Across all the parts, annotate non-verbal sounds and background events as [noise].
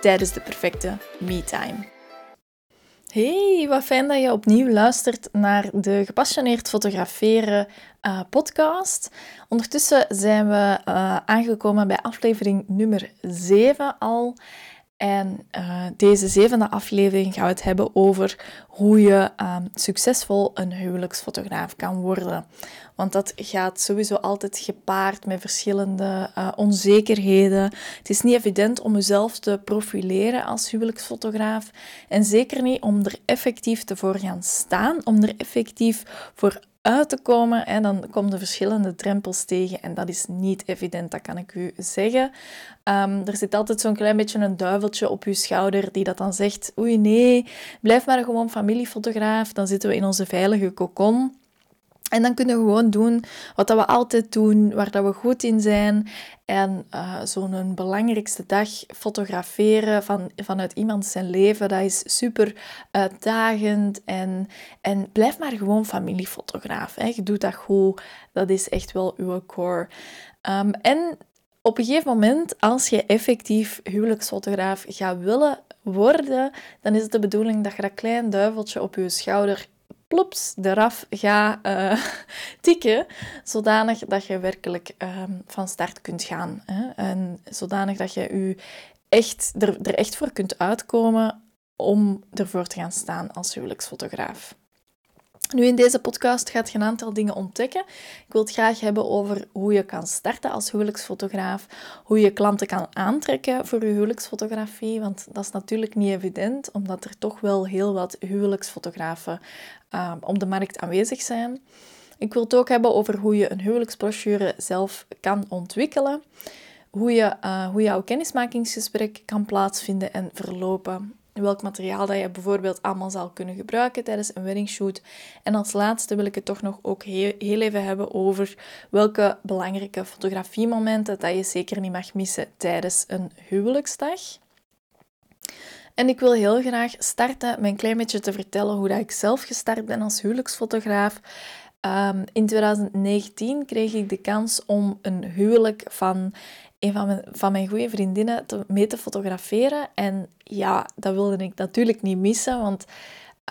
tijdens de perfecte me-time. Hey, wat fijn dat je opnieuw luistert naar de Gepassioneerd Fotograferen uh, podcast. Ondertussen zijn we uh, aangekomen bij aflevering nummer 7 al. En uh, deze zevende aflevering gaan we het hebben over hoe je um, succesvol een huwelijksfotograaf kan worden. Want dat gaat sowieso altijd gepaard met verschillende uh, onzekerheden. Het is niet evident om jezelf te profileren als huwelijksfotograaf. En zeker niet om er effectief te voor gaan staan, om er effectief voor uit te komen. En dan komen er verschillende drempels tegen en dat is niet evident, dat kan ik u zeggen. Um, er zit altijd zo'n klein beetje een duiveltje op uw schouder die dat dan zegt, oei nee, blijf maar gewoon familiefotograaf. Dan zitten we in onze veilige kokon. En dan kunnen we gewoon doen wat we altijd doen, waar dat we goed in zijn. En uh, zo'n belangrijkste dag fotograferen van, vanuit iemand zijn leven, dat is super uitdagend. En, en blijf maar gewoon familiefotograaf. Hè. Je doet dat goed. Dat is echt wel uw core. Um, en op een gegeven moment, als je effectief huwelijksfotograaf gaat willen worden, dan is het de bedoeling dat je dat klein duiveltje op je schouder plops eraf ga uh, [laughs] tikken, zodanig dat je werkelijk ehm, van start kunt gaan. Hè? En zodanig dat je je echt, er, er echt voor kunt uitkomen om ervoor te gaan staan als huwelijksfotograaf. Nu, in deze podcast gaat je een aantal dingen ontdekken. Ik wil het graag hebben over hoe je kan starten als huwelijksfotograaf, hoe je klanten kan aantrekken voor je huwelijksfotografie, want dat is natuurlijk niet evident, omdat er toch wel heel wat huwelijksfotografen uh, op de markt aanwezig zijn. Ik wil het ook hebben over hoe je een huwelijksbrochure zelf kan ontwikkelen, hoe, je, uh, hoe jouw kennismakingsgesprek kan plaatsvinden en verlopen welk materiaal dat je bijvoorbeeld allemaal zal kunnen gebruiken tijdens een weddingshoot. En als laatste wil ik het toch nog ook heel, heel even hebben over welke belangrijke fotografiemomenten dat je zeker niet mag missen tijdens een huwelijksdag. En ik wil heel graag starten met een klein beetje te vertellen hoe dat ik zelf gestart ben als huwelijksfotograaf. Um, in 2019 kreeg ik de kans om een huwelijk van een van mijn, van mijn goede vriendinnen te, mee te fotograferen. En ja, dat wilde ik natuurlijk niet missen, want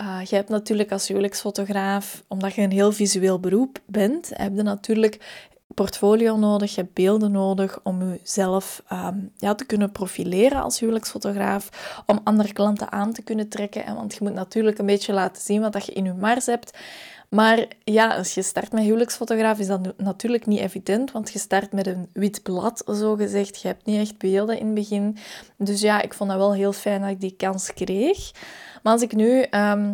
uh, je hebt natuurlijk als huwelijksfotograaf, omdat je een heel visueel beroep bent, heb je natuurlijk portfolio nodig, je hebt beelden nodig om jezelf um, ja, te kunnen profileren als huwelijksfotograaf, om andere klanten aan te kunnen trekken. En want je moet natuurlijk een beetje laten zien wat dat je in je mars hebt. Maar ja, als je start met huwelijksfotograaf is dat natuurlijk niet evident, want je start met een wit blad, zo gezegd. Je hebt niet echt beelden in het begin. Dus ja, ik vond dat wel heel fijn dat ik die kans kreeg. Maar als ik nu ehm,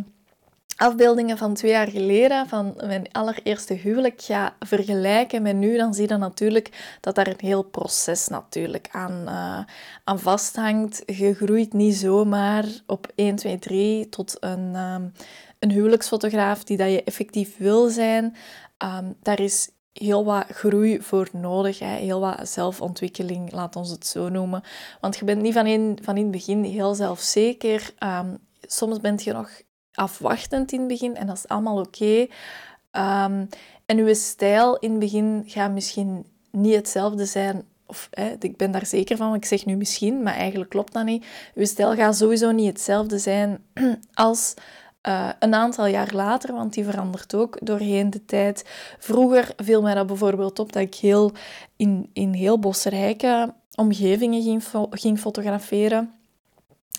afbeeldingen van twee jaar geleden, van mijn allereerste huwelijk, ga vergelijken met nu, dan zie je natuurlijk dat daar een heel proces natuurlijk aan, uh, aan vasthangt. Je groeit niet zomaar op 1, 2, 3 tot een... Um, een huwelijksfotograaf die dat je effectief wil zijn, ehm, daar is heel wat groei voor nodig. Hè? Heel wat zelfontwikkeling, laat ons het zo noemen. Want je bent niet van in, van in het begin heel zelfzeker. Um, soms bent je nog afwachtend in het begin en dat is allemaal oké. Ehm, en je stijl in het begin gaat misschien niet hetzelfde zijn of hè, ik ben daar zeker van, ik zeg nu misschien, maar eigenlijk klopt dat niet. Uw stijl gaat sowieso niet hetzelfde zijn [clears throat] als uh, een aantal jaar later, want die verandert ook doorheen de tijd. Vroeger viel mij dat bijvoorbeeld op dat ik heel in, in heel bosrijke omgevingen ging, ging fotograferen.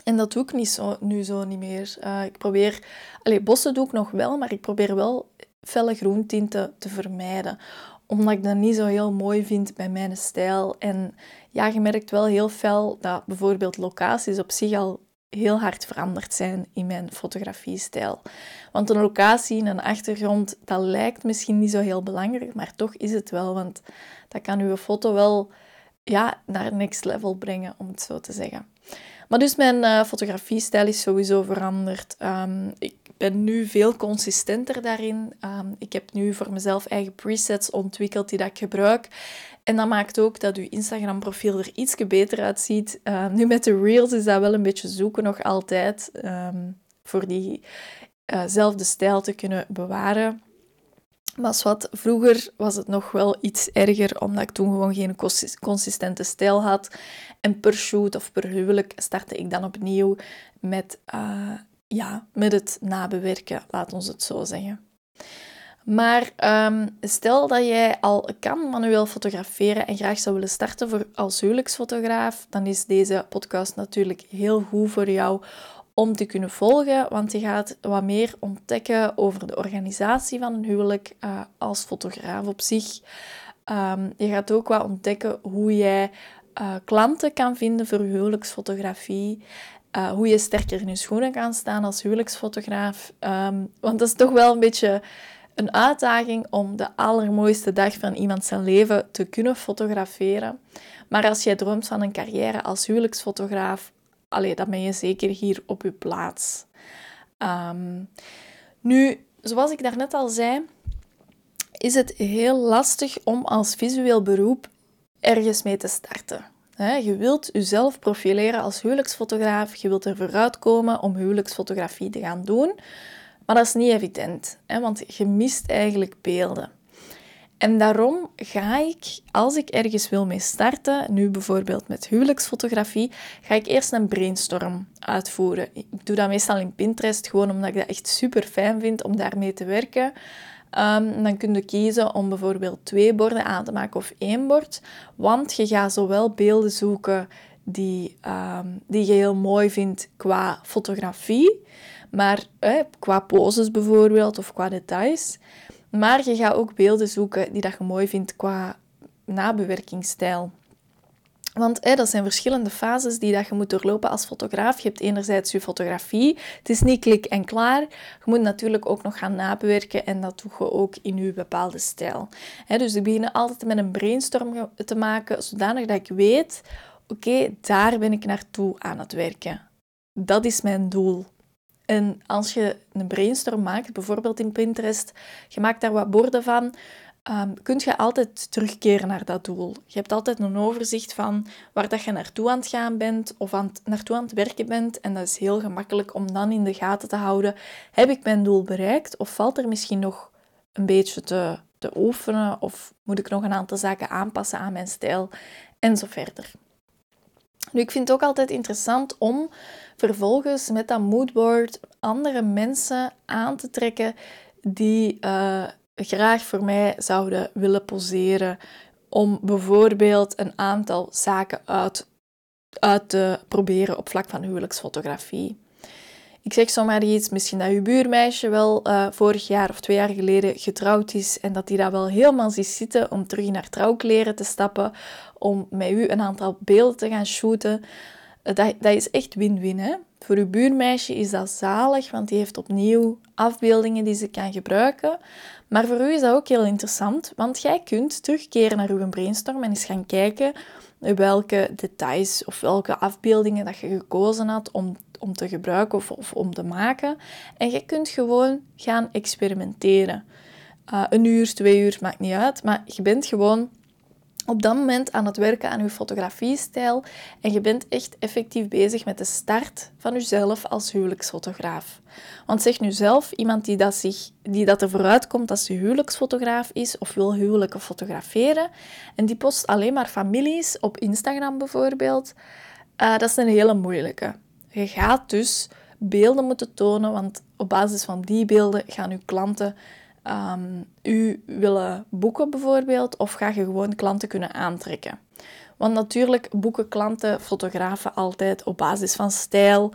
En dat doe ik niet zo, nu zo niet meer. Uh, ik probeer, allez, bossen doe ik nog wel, maar ik probeer wel felle groentinten te vermijden. Omdat ik dat niet zo heel mooi vind bij mijn stijl. En ja, je merkt wel heel fel dat bijvoorbeeld locaties op zich al heel hard veranderd zijn in mijn fotografiestijl. Want een locatie en een achtergrond, dat lijkt misschien niet zo heel belangrijk, maar toch is het wel, want dat kan uw foto wel ja, naar next level brengen, om het zo te zeggen. Maar dus mijn uh, fotografiestijl is sowieso veranderd. Ehm, ik ben nu veel consistenter daarin. Ehm, ik heb nu voor mezelf eigen presets ontwikkeld die dat ik gebruik. En dat maakt ook dat uw Instagram-profiel er iets beter uitziet. Uh, nu met de Reels is dat wel een beetje zoeken nog altijd. Um, voor diezelfde uh stijl te kunnen bewaren. Maar wat, vroeger was het nog wel iets erger, omdat ik toen gewoon geen consistente stijl had. En per shoot of per huwelijk startte ik dan opnieuw met, uh, ja, met het nabewerken, laat ons het zo zeggen. Maar um, stel dat jij al kan manueel fotograferen en graag zou willen starten voor als huwelijksfotograaf, dan is deze podcast natuurlijk heel goed voor jou om te kunnen volgen, want je gaat wat meer ontdekken over de organisatie van een huwelijk uh, als fotograaf op zich. Um, je gaat ook wat ontdekken hoe jij uh, klanten kan vinden voor huwelijksfotografie. Uh, hoe je sterker in je schoenen kan staan als huwelijksfotograaf. Um, want dat is toch wel een beetje een uitdaging om de allermooiste dag van iemand zijn leven te kunnen fotograferen. Maar als jij droomt van een carrière als huwelijksfotograaf, allee, dan ben je zeker hier op je plaats. Um, nu, zoals ik daarnet al zei, is het heel lastig om als visueel beroep ergens mee te starten. Je wilt jezelf profileren als huwelijksfotograaf, je wilt er vooruitkomen om huwelijksfotografie te gaan doen, maar dat is niet evident, want je mist eigenlijk beelden. En daarom ga ik, als ik ergens wil mee starten, nu bijvoorbeeld met huwelijksfotografie, ga ik eerst een brainstorm uitvoeren. Ik doe dat meestal in Pinterest, gewoon omdat ik dat echt super fijn vind om daarmee te werken. Um, dan kun je kiezen om bijvoorbeeld twee borden aan te maken of één bord. Want je gaat zowel beelden zoeken die, um, die je heel mooi vindt qua fotografie, maar qua poses bijvoorbeeld of qua details. Maar je gaat ook beelden zoeken die dat je mooi vindt qua nabewerkingsstijl. Want dat zijn verschillende fases die dat je moet doorlopen als fotograaf. Je hebt enerzijds je fotografie. Het is niet klik en klaar. Je moet natuurlijk ook nog gaan nabewerken en dat doe je ook in je bepaalde stijl. dus ik begin altijd met een brainstorm te maken, zodanig dat ik weet, oké, daar ben ik naartoe aan het werken. Dat is mijn doel. En als je een brainstorm maakt, bijvoorbeeld in Pinterest, je maakt daar wat borden van, um, kun je altijd terugkeren naar dat doel. Je hebt altijd een overzicht van waar dat je naartoe aan het gaan bent of aan naartoe aan het werken bent. En dat is heel gemakkelijk om dan in de gaten te houden, heb ik mijn doel bereikt of valt er misschien nog een beetje te, te oefenen of moet ik nog een aantal zaken aanpassen aan mijn stijl en zo verder. Nu, ik vind het ook altijd interessant om vervolgens met dat moodboard andere mensen aan te trekken die uh, graag voor mij zouden willen poseren om bijvoorbeeld een aantal zaken uit, uit te proberen op vlak van huwelijksfotografie. Ik zeg zomaar iets, misschien dat je buurmeisje wel uh, vorig jaar of twee jaar geleden getrouwd is en dat die dat wel helemaal ziet zitten om terug naar trouwkleren te stappen, om met u een aantal beelden te gaan shooten. Dat, dat is echt win-win. Voor uw buurmeisje is dat zalig, want die heeft opnieuw afbeeldingen die ze kan gebruiken. Maar voor u is dat ook heel interessant, want jij kunt terugkeren naar uw brainstorm en eens gaan kijken welke details of welke afbeeldingen dat je gekozen had om, om te gebruiken of, om te maken. En je kunt gewoon gaan experimenteren. Uh, een uur, twee uur, maakt niet uit, maar je bent gewoon op dat moment aan het werken aan je fotografiestijl en je bent echt effectief bezig met de start van jezelf als huwelijksfotograaf. Want zeg nu zelf, iemand die dat, zich, die dat er vooruit komt als ze huwelijksfotograaf is of wil huwelijken fotograferen en die post alleen maar families op Instagram bijvoorbeeld, uh, dat is een hele moeilijke. Je gaat dus beelden moeten tonen, want op basis van die beelden gaan uw klanten um, u willen boeken bijvoorbeeld, of ga je gewoon klanten kunnen aantrekken? Want natuurlijk boeken klanten fotografen altijd op basis van stijl,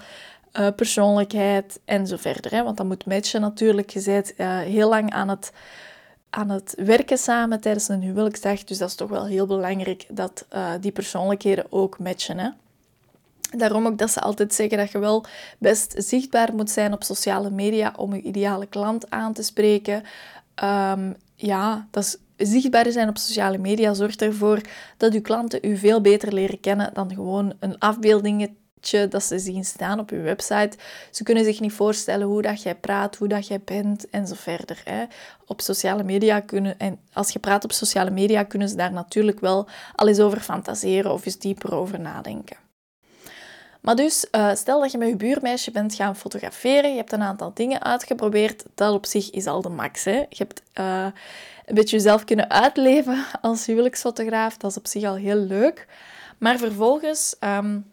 uh, persoonlijkheid en zo verder. Hè? Want dat moet matchen natuurlijk. Je bent uh, heel lang aan het, aan het werken samen tijdens een huwelijksdag. Dus dat is toch wel heel belangrijk dat uh, die persoonlijkheden ook matchen. Hè? Daarom ook dat ze altijd zeggen dat je wel best zichtbaar moet zijn op sociale media om je ideale klant aan te spreken. Um, ja, dat is zichtbaar zijn op sociale media zorgt ervoor dat uw klanten u veel beter leren kennen dan gewoon een afbeeldingetje dat ze zien staan op uw website. Ze kunnen zich niet voorstellen hoe dat jij praat, hoe dat jij bent en zo verder. Hè. Op sociale media kunnen, en als je praat op sociale media, kunnen ze daar natuurlijk wel al eens over fantaseren of eens dieper over nadenken. Maar dus, uh, stel dat je met je buurmeisje bent gaan fotograferen, je hebt een aantal dingen uitgeprobeerd, dat op zich is al de max. Hè? Je hebt uh, een beetje jezelf kunnen uitleven als huwelijksfotograaf, dat is op zich al heel leuk. Maar vervolgens, um,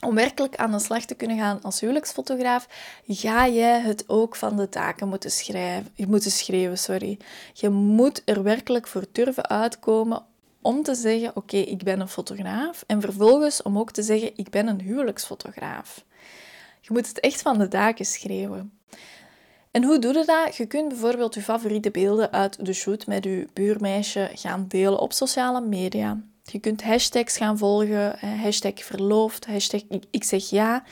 om werkelijk aan de slag te kunnen gaan als huwelijksfotograaf, ga jij het ook van de taken moeten schrijven. Je moet schrijven, sorry. Je moet er werkelijk voor durven uitkomen om te zeggen, oké, ik ben een fotograaf. En vervolgens om ook te zeggen, ik ben een huwelijksfotograaf. Je moet het echt van de daken schreeuwen. En hoe doe je dat? Je kunt bijvoorbeeld je favoriete beelden uit de shoot met je buurmeisje gaan delen op sociale media. Je kunt hashtags gaan volgen, hashtag verloofd, hashtag ik zeg ja.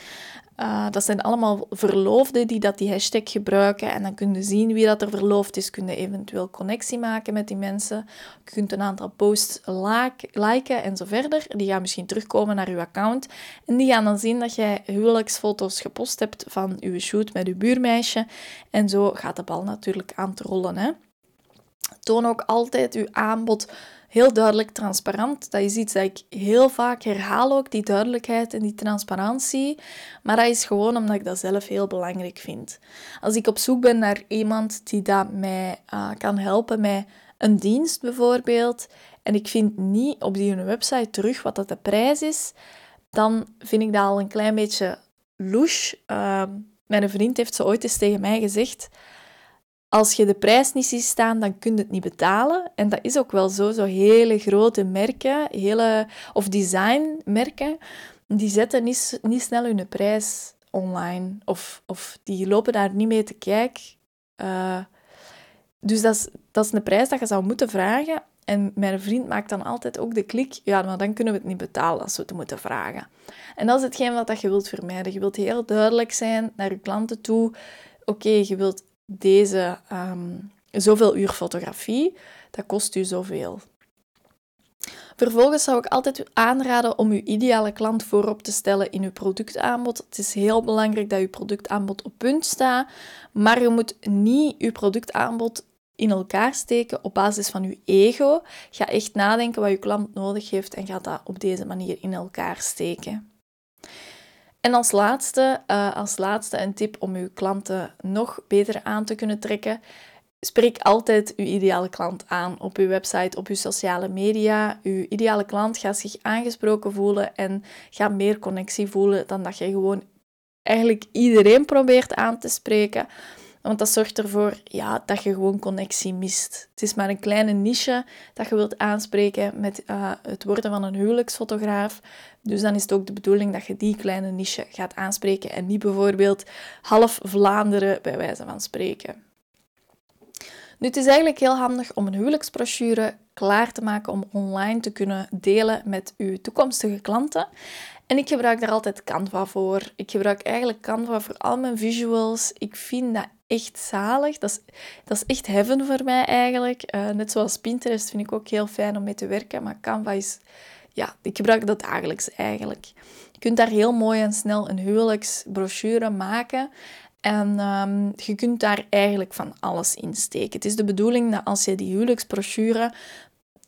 Uh, dat zijn allemaal verloofden die dat die hashtag gebruiken. En dan kun je zien wie dat er verloofd is. Kun je eventueel connectie maken met die mensen. Je kunt een aantal posts like, liken en zo verder. Die gaan misschien terugkomen naar je account. En die gaan dan zien dat jij huwelijksfoto's gepost hebt van je shoot met je buurmeisje. En zo gaat de bal natuurlijk aan het rollen. Hè? Toon ook altijd je aanbod heel duidelijk transparant. Dat is iets dat ik heel vaak herhaal ook, die duidelijkheid en die transparantie. Maar dat is gewoon omdat ik dat zelf heel belangrijk vind. Als ik op zoek ben naar iemand die dat mij uh, kan helpen met een dienst bijvoorbeeld, en ik vind niet op die website terug wat dat de prijs is, dan vind ik dat al een klein beetje louche. Uh, mijn vriend heeft zo ooit eens tegen mij gezegd als je de prijs niet ziet staan, dan kun je het niet betalen. En dat is ook wel zo. Zo hele grote merken, hele, of designmerken, die zetten niet, niet snel hun prijs online. Of, of die lopen daar niet mee te kijken. Uh, dus dat is, dat is een prijs dat je zou moeten vragen. En mijn vriend maakt dan altijd ook de klik, ja, maar dan kunnen we het niet betalen als we het moeten vragen. En dat is hetgeen wat je wilt vermijden. Je wilt heel duidelijk zijn naar je klanten toe. Oké, je wilt deze um, zoveel uur fotografie, dat kost u zoveel. Vervolgens zou ik altijd aanraden om uw ideale klant voorop te stellen in uw productaanbod. Het is heel belangrijk dat uw productaanbod op punt staat, maar je moet niet uw productaanbod in elkaar steken op basis van uw ego. Ga echt nadenken wat uw klant nodig heeft en ga dat op deze manier in elkaar steken. En als laatste, uh, als laatste een tip om uw klanten nog beter aan te kunnen trekken. Spreek altijd uw ideale klant aan op uw website, op uw sociale media. Uw ideale klant gaat zich aangesproken voelen en gaat meer connectie voelen dan dat je gewoon eigenlijk iedereen probeert aan te spreken. Want dat zorgt ervoor ja, dat je gewoon connectie mist. Het is maar een kleine niche dat je wilt aanspreken met uh, het worden van een huwelijksfotograaf. Dus dan is het ook de bedoeling dat je die kleine niche gaat aanspreken en niet bijvoorbeeld half Vlaanderen bij wijze van spreken. Nu, het is eigenlijk heel handig om een huwelijksbrochure klaar te maken om online te kunnen delen met uw toekomstige klanten. En ik gebruik daar altijd Canva voor. Ik gebruik eigenlijk Canva voor al mijn visuals. Ik vind dat echt zalig. Dat is, dat is echt heaven voor mij eigenlijk. Uh, net zoals Pinterest vind ik ook heel fijn om mee te werken. Maar Canva is... Ja, ik gebruik dat dagelijks eigenlijk. Je kunt daar heel mooi en snel een huwelijksbrochure maken. En um, je kunt daar eigenlijk van alles in steken. Het is de bedoeling dat als je die huwelijksbrochure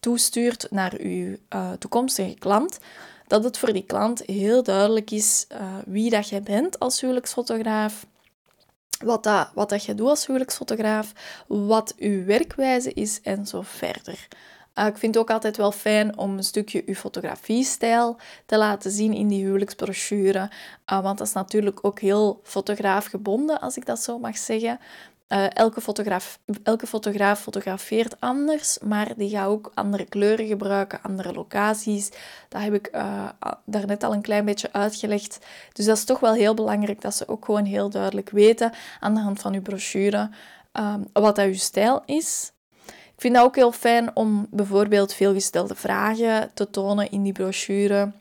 toestuurt naar je uh, toekomstige klant, dat het voor die klant heel duidelijk is uh, wie dat jij bent als huwelijksfotograaf, wat, dat, wat dat je doet als huwelijksfotograaf, wat uw werkwijze is en zo verder. Uh, ik vind het ook altijd wel fijn om een stukje uw fotografiestijl te laten zien in die huwelijksbrochure. Uh, want dat is natuurlijk ook heel fotograafgebonden, als ik dat zo mag zeggen. Uh, elke, fotograaf, elke fotograaf fotografeert anders, maar die gaat ook andere kleuren gebruiken, andere locaties. Dat heb ik uh, daarnet al een klein beetje uitgelegd. Dus dat is toch wel heel belangrijk dat ze ook gewoon heel duidelijk weten aan de hand van uw brochure uh, wat dat uw stijl is. Ik vind dat ook heel fijn om bijvoorbeeld veelgestelde vragen te tonen in die brochure.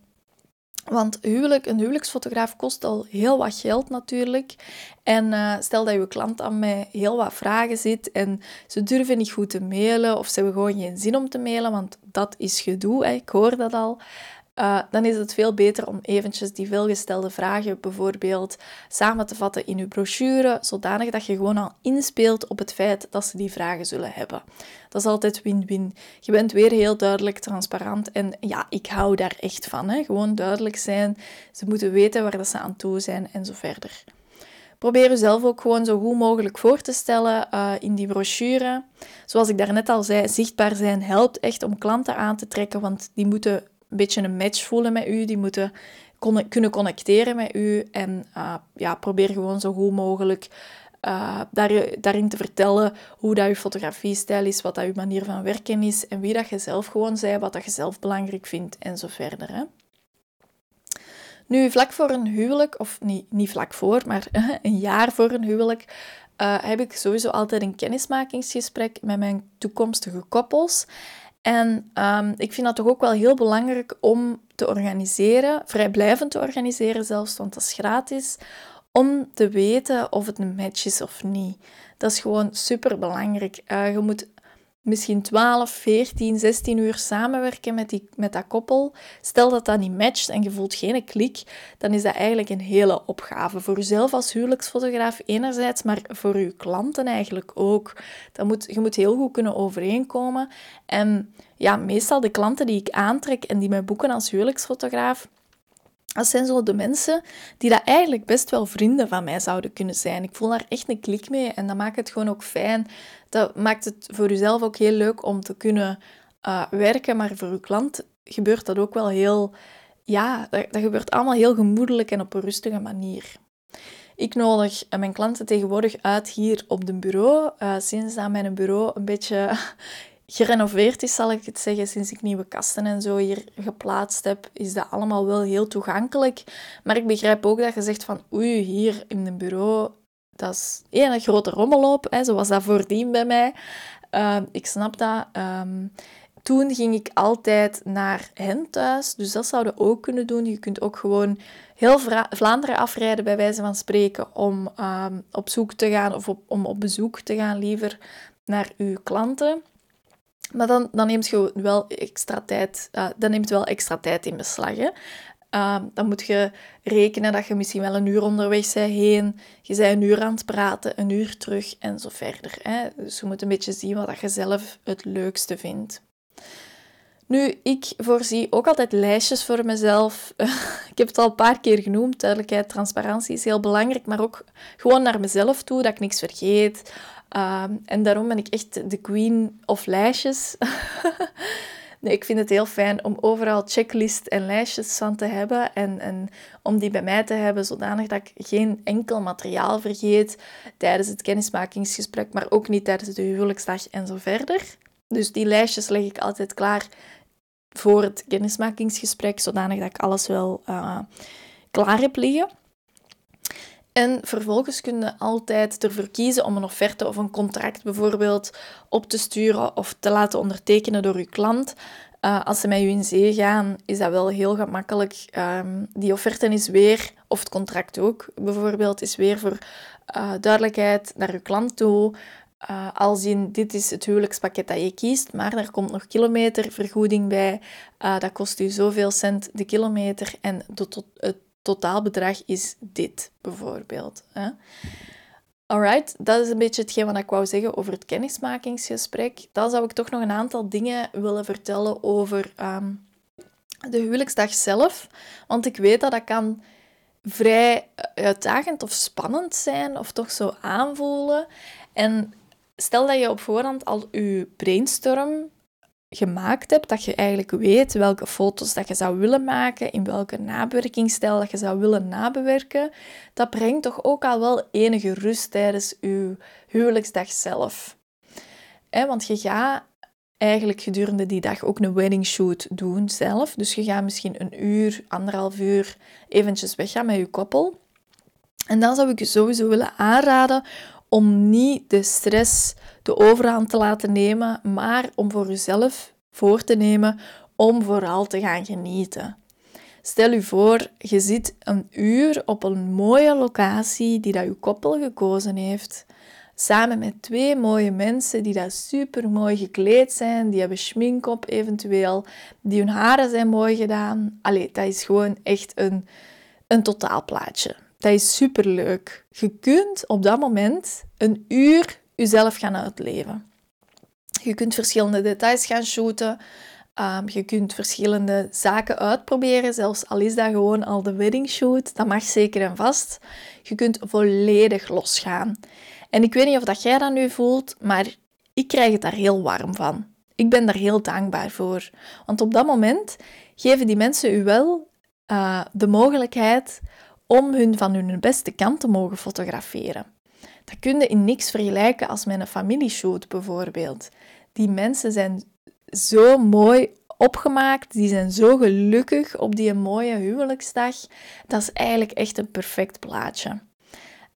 Want huwelijk, een huwelijksfotograaf kost al heel wat geld natuurlijk. En uh, stel dat je klant dan met heel wat vragen zit en ze durven niet goed te mailen of ze hebben gewoon geen zin om te mailen, want dat is gedoe, ik hoor dat al. Uh, dan is het veel beter om eventjes die veelgestelde vragen bijvoorbeeld samen te vatten in uw brochure, zodanig dat je gewoon al inspeelt op het feit dat ze die vragen zullen hebben. Dat is altijd win-win. Je bent weer heel duidelijk, transparant en ja, ik hou daar echt van. Hè? Gewoon duidelijk zijn. Ze moeten weten waar dat ze aan toe zijn en zo verder. Probeer jezelf ook gewoon zo goed mogelijk voor te stellen uh, in die brochure. Zoals ik daarnet al zei, zichtbaar zijn helpt echt om klanten aan te trekken, want die moeten een beetje een match voelen met u. Die moeten kunnen connecteren met u. En uh, ja, probeer gewoon zo goed mogelijk uh, daar, daarin te vertellen hoe dat je fotografiestijl is, wat dat je manier van werken is en wie dat je zelf gewoon bent, wat dat je zelf belangrijk vindt en zo verder. Hè. Nu, vlak voor een huwelijk, of niet, niet vlak voor, maar [laughs] een jaar voor een huwelijk, uh, heb ik sowieso altijd een kennismakingsgesprek met mijn toekomstige koppels. En um, ik vind dat toch ook wel heel belangrijk om te organiseren, vrijblijvend te organiseren zelfs, want dat is gratis, om te weten of het een match is of niet. Dat is gewoon super belangrijk. Uh, je moet misschien 12, 14, 16 uur samenwerken met, die, met dat koppel. Stel dat dat niet matcht en je voelt geen klik, dan is dat eigenlijk een hele opgave. Voor jezelf als huwelijksfotograaf enerzijds, maar voor je klanten eigenlijk ook. Dat moet, je moet heel goed kunnen overeenkomen. En ja, meestal de klanten die ik aantrek en die mij boeken als huwelijksfotograaf, dat zijn zo de mensen die dat eigenlijk best wel vrienden van mij zouden kunnen zijn. Ik voel daar echt een klik mee en dat maakt het gewoon ook fijn. Dat maakt het voor jezelf ook heel leuk om te kunnen uh, werken, maar voor uw klant gebeurt dat ook wel heel... Ja, dat, gebeurt allemaal heel gemoedelijk en op een rustige manier. Ik nodig mijn klanten tegenwoordig uit hier op de bureau. Uh, sinds dat mijn bureau een beetje gerenoveerd is, zal ik het zeggen, sinds ik nieuwe kasten en zo hier geplaatst heb, is dat allemaal wel heel toegankelijk. Maar ik begrijp ook dat je zegt van, oei, hier in een bureau, dat is een grote rommelloop, hè, zoals dat voordien bij mij. Uh, ik snap dat. Um, toen ging ik altijd naar hen thuis, dus dat zouden ook kunnen doen. Je kunt ook gewoon heel Vlaanderen afrijden, bij wijze van spreken, om um, op zoek te gaan of om op bezoek te gaan liever naar uw klanten. Maar dan, dan neemt je wel extra tijd, uh, dan neemt wel extra tijd in beslag. Hè? Uh, dan moet je rekenen dat je misschien wel een uur onderweg bent heen. Je bent een uur aan het praten, een uur terug en zo verder. Hè? Dus je moet een beetje zien wat je zelf het leukste vindt. Nu, ik voorzie ook altijd lijstjes voor mezelf. [laughs] ik heb het al een paar keer genoemd. Duidelijkheid, transparantie is heel belangrijk, maar ook gewoon naar mezelf toe, dat ik niks vergeet. Ehm, en daarom ben ik echt de queen of lijstjes. [laughs] nee, ik vind het heel fijn om overal checklist en lijstjes van te hebben. En, en om die bij mij te hebben, zodanig dat ik geen enkel materiaal vergeet tijdens het kennismakingsgesprek, maar ook niet tijdens de huwelijksdag en zo verder. Dus die lijstjes leg ik altijd klaar voor het kennismakingsgesprek, zodanig dat ik alles wel uh, klaar heb liggen. En vervolgens kun je altijd ervoor kiezen om een offerte of een contract bijvoorbeeld op te sturen of te laten ondertekenen door je klant. Uh, als ze met je in zee gaan, is dat wel heel gemakkelijk. Um, die offerte is weer, of het contract ook bijvoorbeeld, is weer voor uh, duidelijkheid naar je klant toe. Uh, als in, dit is het huwelijkspakket dat je kiest, maar er komt nog kilometervergoeding bij. dat kost u zoveel cent de kilometer en tot, het totaalbedrag is dit, bijvoorbeeld. Hè? Alright, dat is een beetje hetgeen wat ik wou zeggen over het kennismakingsgesprek. Dan zou ik toch nog een aantal dingen willen vertellen over um, de huwelijksdag zelf. Want ik weet dat dat kan vrij uitdagend of spannend zijn, of toch zo aanvoelen. En stel dat je op voorhand al je brainstorm gemaakt hebt, dat je eigenlijk weet welke foto's dat je zou willen maken, in welke nabewerkingsstijl dat je zou willen nabewerken, dat brengt toch ook al wel enige rust tijdens je huwelijksdag zelf. want je gaat eigenlijk gedurende die dag ook een wedding shoot doen zelf. Dus je gaat misschien een uur, anderhalf uur eventjes weggaan met je koppel. En dan zou ik je sowieso willen aanraden om niet de stress de overhand te laten nemen, maar om voor jezelf voor te nemen om vooral te gaan genieten. Stel u voor, je zit een uur op een mooie locatie die dat uw koppel gekozen heeft. Samen met twee mooie mensen die daar super mooi gekleed zijn, die hebben schmink op eventueel, die hun haren zijn mooi gedaan. Allee, dat is gewoon echt een, een totaalplaatje. Dat is super leuk. Je kunt op dat moment een uur jezelf gaan uitleven. Je kunt verschillende details gaan shooten. Um, je kunt verschillende zaken uitproberen, zelfs al is dat gewoon al de wedding shoot. Dat mag zeker en vast. Je kunt volledig losgaan. En ik weet niet of dat jij dat nu voelt, maar ik krijg het daar heel warm van. Ik ben daar heel dankbaar voor. Want op dat moment geven die mensen u wel uh, de mogelijkheid om hun van hun beste kant te mogen fotograferen. Dat kun je in niks vergelijken als met een familieshoot bijvoorbeeld. Die mensen zijn zo mooi opgemaakt, die zijn zo gelukkig op die mooie huwelijksdag. Dat is eigenlijk echt een perfect plaatje.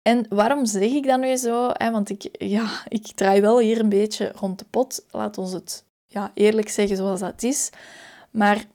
En waarom zeg ik dat nu zo? Want ik, ja, ik draai wel hier een beetje rond de pot. Laat ons het ja, eerlijk zeggen zoals dat is. Maar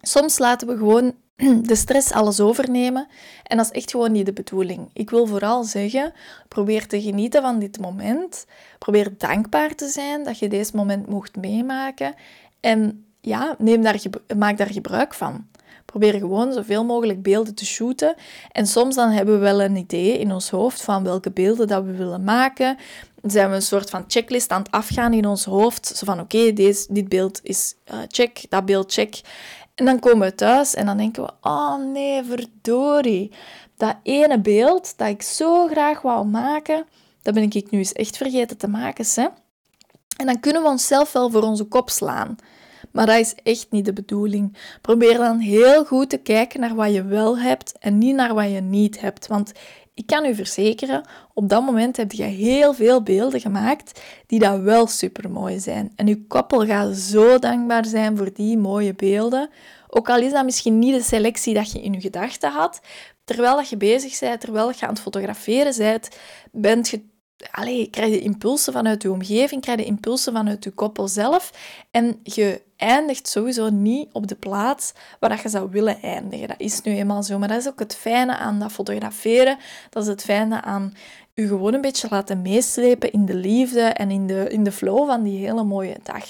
soms laten we gewoon [clears throat] de stress alles overnemen. En dat is echt gewoon niet de bedoeling. Ik wil vooral zeggen, probeer te genieten van dit moment. Probeer dankbaar te zijn dat je deze moment mocht meemaken. En ja, neem daar, maak daar gebruik van. Probeer gewoon zoveel mogelijk beelden te shooten. En soms dan hebben we wel een idee in ons hoofd van welke beelden dat we willen maken. Dan zijn we een soort van checklist aan het afgaan in ons hoofd. Zo van oké, dit beeld is uh, check, dat beeld check. En dan komen we thuis en dan denken we, oh nee, verdorie. Dat ene beeld dat ik zo graag wou maken, dat ben ik nu eens echt vergeten te maken. Hè? En dan kunnen we onszelf wel voor onze kop slaan. Maar dat is echt niet de bedoeling. Probeer dan heel goed te kijken naar wat je wel hebt en niet naar wat je niet hebt. Want ik kan u verzekeren, op dat moment heb je heel veel beelden gemaakt die dat wel super mooi zijn. En uw koppel gaat zo dankbaar zijn voor die mooie beelden. Ook al is dat misschien niet de selectie dat je in je gedachten had, terwijl dat je bezig bent, terwijl je aan het fotograferen bent, bent je krijg je impulsen vanuit je omgeving, krijg je impulsen vanuit je koppel zelf. En je eindigt sowieso niet op de plaats waar je zou willen eindigen. Dat is nu eenmaal zo. Maar dat is ook het fijne aan dat fotograferen. Dat is het fijne aan je gewoon een beetje laten meeslepen in de liefde en in de, in de flow van die hele mooie dag.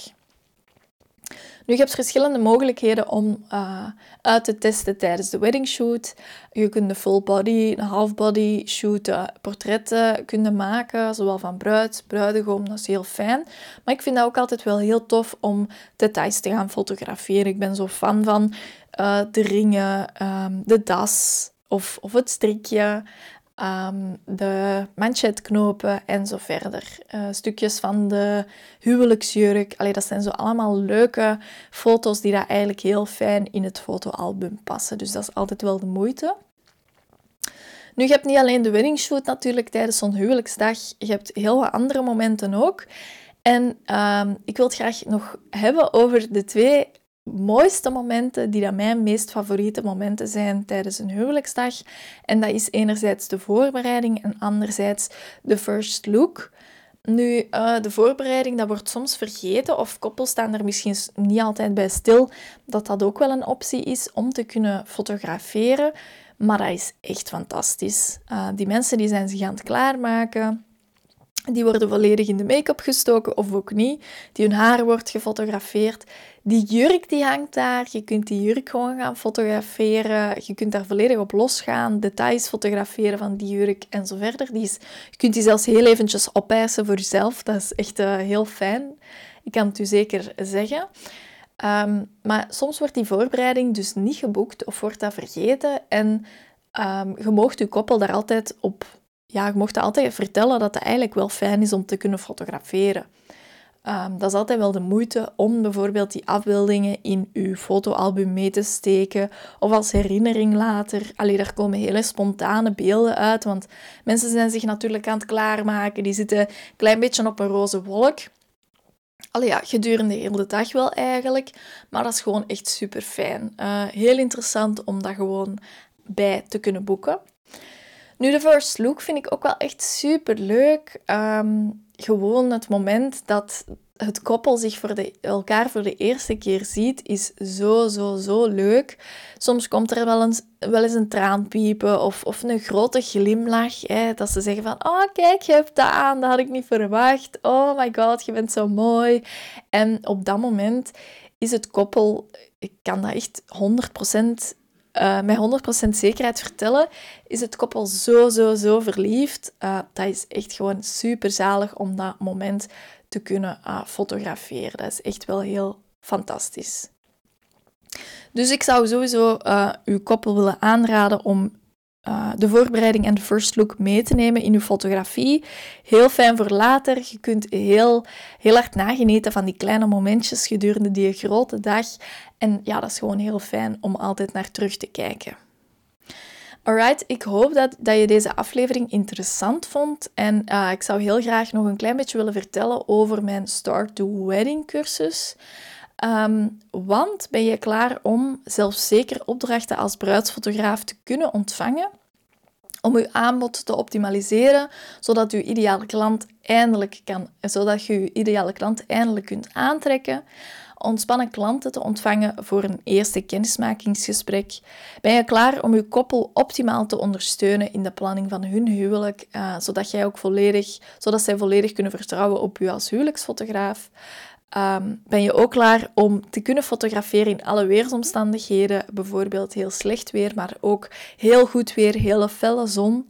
Nu, je hebt verschillende mogelijkheden om uh, uit te testen tijdens de wedding shoot. Je kunt de full body, een half body shoot, uh, portretten kunnen maken, zowel van bruid, bruidegom, dat is heel fijn. Maar ik vind dat ook altijd wel heel tof om details te gaan fotograferen. Ik ben zo fan van uh, de ringen, um, de das of, of het strikje. Um, de manchetknopen en zo verder. Uh, stukjes van de huwelijksjurk. Allee, dat zijn zo allemaal leuke foto's die daar eigenlijk heel fijn in het fotoalbum passen. Dus dat is altijd wel de moeite. Nu, je hebt niet alleen de wedding shoot natuurlijk tijdens zo'n huwelijksdag. Je hebt heel wat andere momenten ook. En um, ik wil het graag nog hebben over de twee mooiste momenten, die dan mijn meest favoriete momenten zijn tijdens een huwelijksdag. En dat is enerzijds de voorbereiding en anderzijds de first look. Nu, uh, de voorbereiding, dat wordt soms vergeten of koppels staan er misschien niet altijd bij stil dat dat ook wel een optie is om te kunnen fotograferen. Maar dat is echt fantastisch. Uh, die mensen die zijn zich aan het klaarmaken. Die worden volledig in de make-up gestoken of ook niet. Die hun haar wordt gefotografeerd. Die jurk die hangt daar. Je kunt die jurk gewoon gaan fotograferen. Je kunt daar volledig op losgaan. Details fotograferen van die jurk en zo verder. Die is, je kunt die zelfs heel eventjes opeisen voor jezelf. Dat is echt uh, heel fijn. Ik kan het u zeker zeggen. Um, maar soms wordt die voorbereiding dus niet geboekt of wordt dat vergeten. En um, je moogt je koppel daar altijd op ja, je mocht altijd vertellen dat het eigenlijk wel fijn is om te kunnen fotograferen. Um, dat is altijd wel de moeite om bijvoorbeeld die afbeeldingen in uw fotoalbum mee te steken of als herinnering later. Allee, daar komen hele spontane beelden uit, want mensen zijn zich natuurlijk aan het klaarmaken. Die zitten een klein beetje op een roze wolk. Allee, ja, gedurende de hele dag wel eigenlijk, maar dat is gewoon echt super fijn. Uh, heel interessant om dat gewoon bij te kunnen boeken. Nu, de first look vind ik ook wel echt super leuk. Ehm, gewoon het moment dat het koppel zich voor de, elkaar voor de eerste keer ziet, is zo, zo, zo leuk. Soms komt er wel eens, wel eens een traan piepen of, of een grote glimlach. Hè, dat ze zeggen van, oh kijk, je hebt dat aan, dat had ik niet verwacht. Oh my god, je bent zo mooi. En op dat moment is het koppel, ik kan dat echt 100% uh, met 100% zekerheid vertellen, is het koppel zo, zo, zo verliefd. Uh, dat is echt gewoon super zalig om dat moment te kunnen uh, fotograferen. Dat is echt wel heel fantastisch. Dus ik zou sowieso uw koppel willen aanraden om de voorbereiding en de first look mee te nemen in je fotografie. Heel fijn voor later. Je kunt heel, heel hard nagenieten van die kleine momentjes gedurende die grote dag. En ja, dat is gewoon heel fijn om altijd naar terug te kijken. Alright, ik hoop dat, dat je deze aflevering interessant vond. En uh, ik zou heel graag nog een klein beetje willen vertellen over mijn Start to Wedding cursus. Um, want ben je klaar om zelfzeker opdrachten als bruidsfotograaf te kunnen ontvangen? Om je aanbod te optimaliseren, zodat je ideale klant eindelijk kan, zodat je je ideale klant eindelijk kunt aantrekken ontspannen klanten te ontvangen voor een eerste kennismakingsgesprek? Ben je klaar om je koppel optimaal te ondersteunen in de planning van hun huwelijk, uh, zodat, jij ook volledig, zodat zij volledig kunnen vertrouwen op u als huwelijksfotograaf? Um, ben je ook klaar om te kunnen fotograferen in alle weersomstandigheden, bijvoorbeeld heel slecht weer, maar ook heel goed weer, hele felle zon?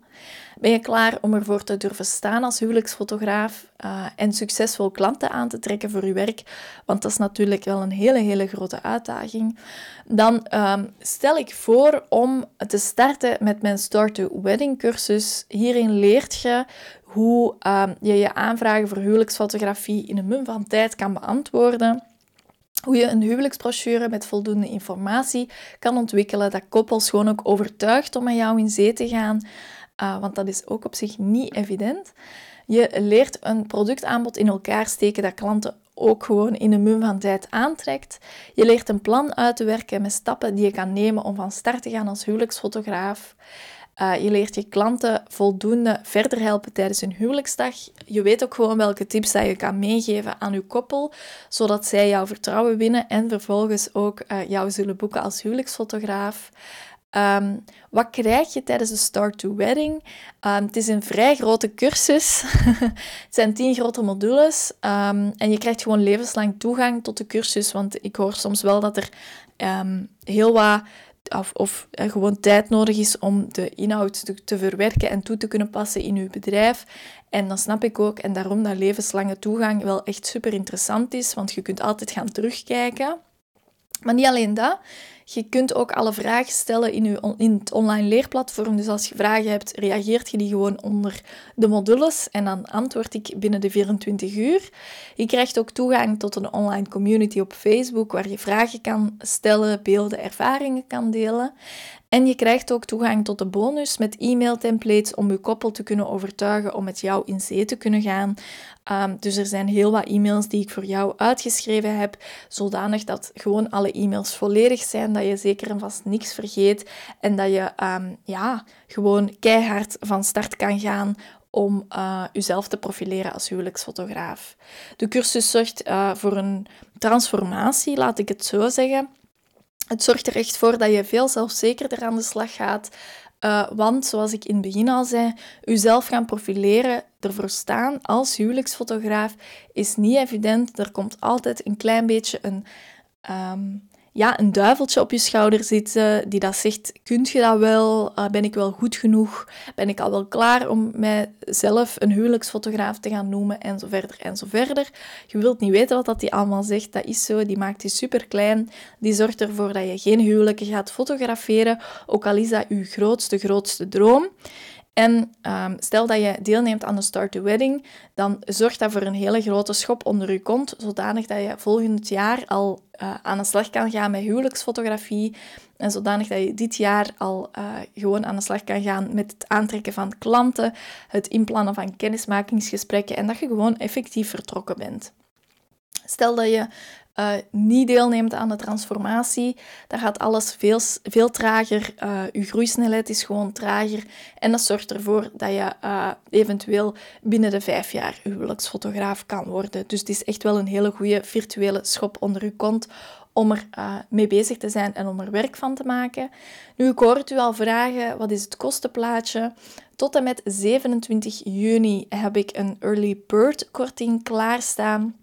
Ben je klaar om ervoor te durven staan als huwelijksfotograaf uh, en succesvol klanten aan te trekken voor je werk? Want dat is natuurlijk wel een hele, hele grote uitdaging. Dan um, stel ik voor om te starten met mijn Start Wedding cursus. Hierin leert je hoe um, je je aanvragen voor huwelijksfotografie in een mum van tijd kan beantwoorden. Hoe je een huwelijksbrochure met voldoende informatie kan ontwikkelen dat koppels gewoon ook overtuigt om met jou in zee te gaan. Uh, want dat is ook op zich niet evident. Je leert een productaanbod in elkaar steken dat klanten ook gewoon in een mum van tijd aantrekt. Je leert een plan uit te werken met stappen die je kan nemen om van start te gaan als huwelijksfotograaf. Uh, je leert je klanten voldoende verder helpen tijdens hun huwelijksdag. Je weet ook gewoon welke tips dat je kan meegeven aan je koppel, zodat zij jouw vertrouwen winnen en vervolgens ook uh, jou zullen boeken als huwelijksfotograaf. Um, wat krijg je tijdens de Start to Wedding? Um, het is een vrij grote cursus. [laughs] het zijn tien grote modules. Um, en je krijgt gewoon levenslang toegang tot de cursus. Want ik hoor soms wel dat er heel wat of, of uh, gewoon tijd nodig is om de inhoud te, te, verwerken en toe te kunnen passen in uw bedrijf. En dan snap ik ook, en daarom dat levenslange toegang wel echt super interessant is, want je kunt altijd gaan terugkijken. Maar niet alleen dat, je kunt ook alle vragen stellen in, uw, in het online leerplatform. Dus als je vragen hebt, reageert je die gewoon onder de modules en dan antwoord ik binnen de 24 uur. Je krijgt ook toegang tot een online community op Facebook waar je vragen kan stellen, beelden, ervaringen kan delen. En je krijgt ook toegang tot de bonus met e-mail-templates om je koppel te kunnen overtuigen om met jou in zee te kunnen gaan. Um, dus er zijn heel wat e-mails die ik voor jou uitgeschreven heb, zodanig dat gewoon alle e-mails volledig zijn, dat je zeker en vast niks vergeet en dat je um, ja, gewoon keihard van start kan gaan om uh, jezelf te profileren als huwelijksfotograaf. De cursus zorgt uh, voor een transformatie, laat ik het zo zeggen. Het zorgt er echt voor dat je veel zelfzekerder aan de slag gaat. Uh, want zoals ik in het begin al zei, jezelf gaan profileren, ervoor staan als huwelijksfotograaf is niet evident. Er komt altijd een klein beetje een um, ja, een duiveltje op je schouder zitten die dat zegt, kunt je dat wel? Uh, ben ik wel goed genoeg? Ben ik al wel klaar om mijzelf een huwelijksfotograaf te gaan noemen? En zo verder en zo verder. Je wilt niet weten wat dat die allemaal zegt. Dat is zo. Die maakt je super klein. Die zorgt ervoor dat je geen huwelijken gaat fotograferen. Ook al is dat je grootste, grootste droom. En um, stel dat je deelneemt aan de Start to Wedding, dan zorgt dat voor een hele grote schop onder je kont, zodanig dat je volgend jaar al uh, aan de slag kan gaan met huwelijksfotografie en zodanig dat je dit jaar al uh, gewoon aan de slag kan gaan met het aantrekken van klanten, het inplannen van kennismakingsgesprekken en dat je gewoon effectief vertrokken bent. Stel dat je uh, niet deelneemt aan de transformatie, dan gaat alles veel, veel trager. Je groeisnelheid is gewoon trager. En dat zorgt ervoor dat je uh, eventueel binnen de vijf jaar huwelijksfotograaf kan worden. Dus het is echt wel een hele goede virtuele schop onder je kont om er mee bezig te zijn en om er werk van te maken. Nu, ik hoor het u al vragen, wat is het kostenplaatje? Tot en met 27 juni heb ik een early bird korting klaarstaan.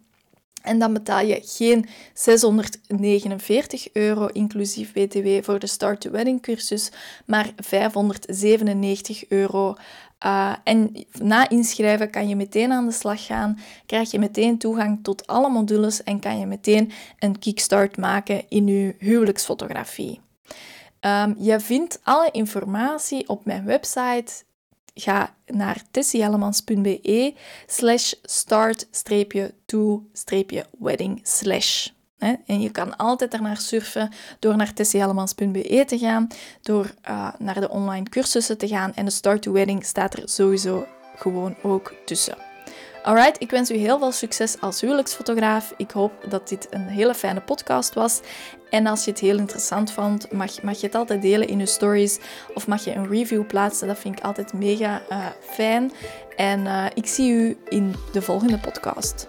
En dan betaal je geen 649 euro inclusief BTW voor de Start to Wedding cursus, maar 597 euro. Uh, en na inschrijven kan je meteen aan de slag gaan, krijg je meteen toegang tot alle modules en kan je meteen een kickstart maken in je huwelijksfotografie. Um, je vindt alle informatie op mijn website ga naar tessiehellemans.be slash start-to-wedding slash. En je kan altijd ernaar surfen door naar tessiehellemans.be te gaan, door uh, naar de online cursussen te gaan en de Start to Wedding staat er sowieso gewoon ook tussen. Alright, ik wens u heel veel succes als huwelijksfotograaf. Ik hoop dat dit een hele fijne podcast was. En als je het heel interessant vond, mag, mag je het altijd delen in je stories of mag je een review plaatsen. Dat vind ik altijd mega uh, fijn. En uh, ik zie u in de volgende podcast.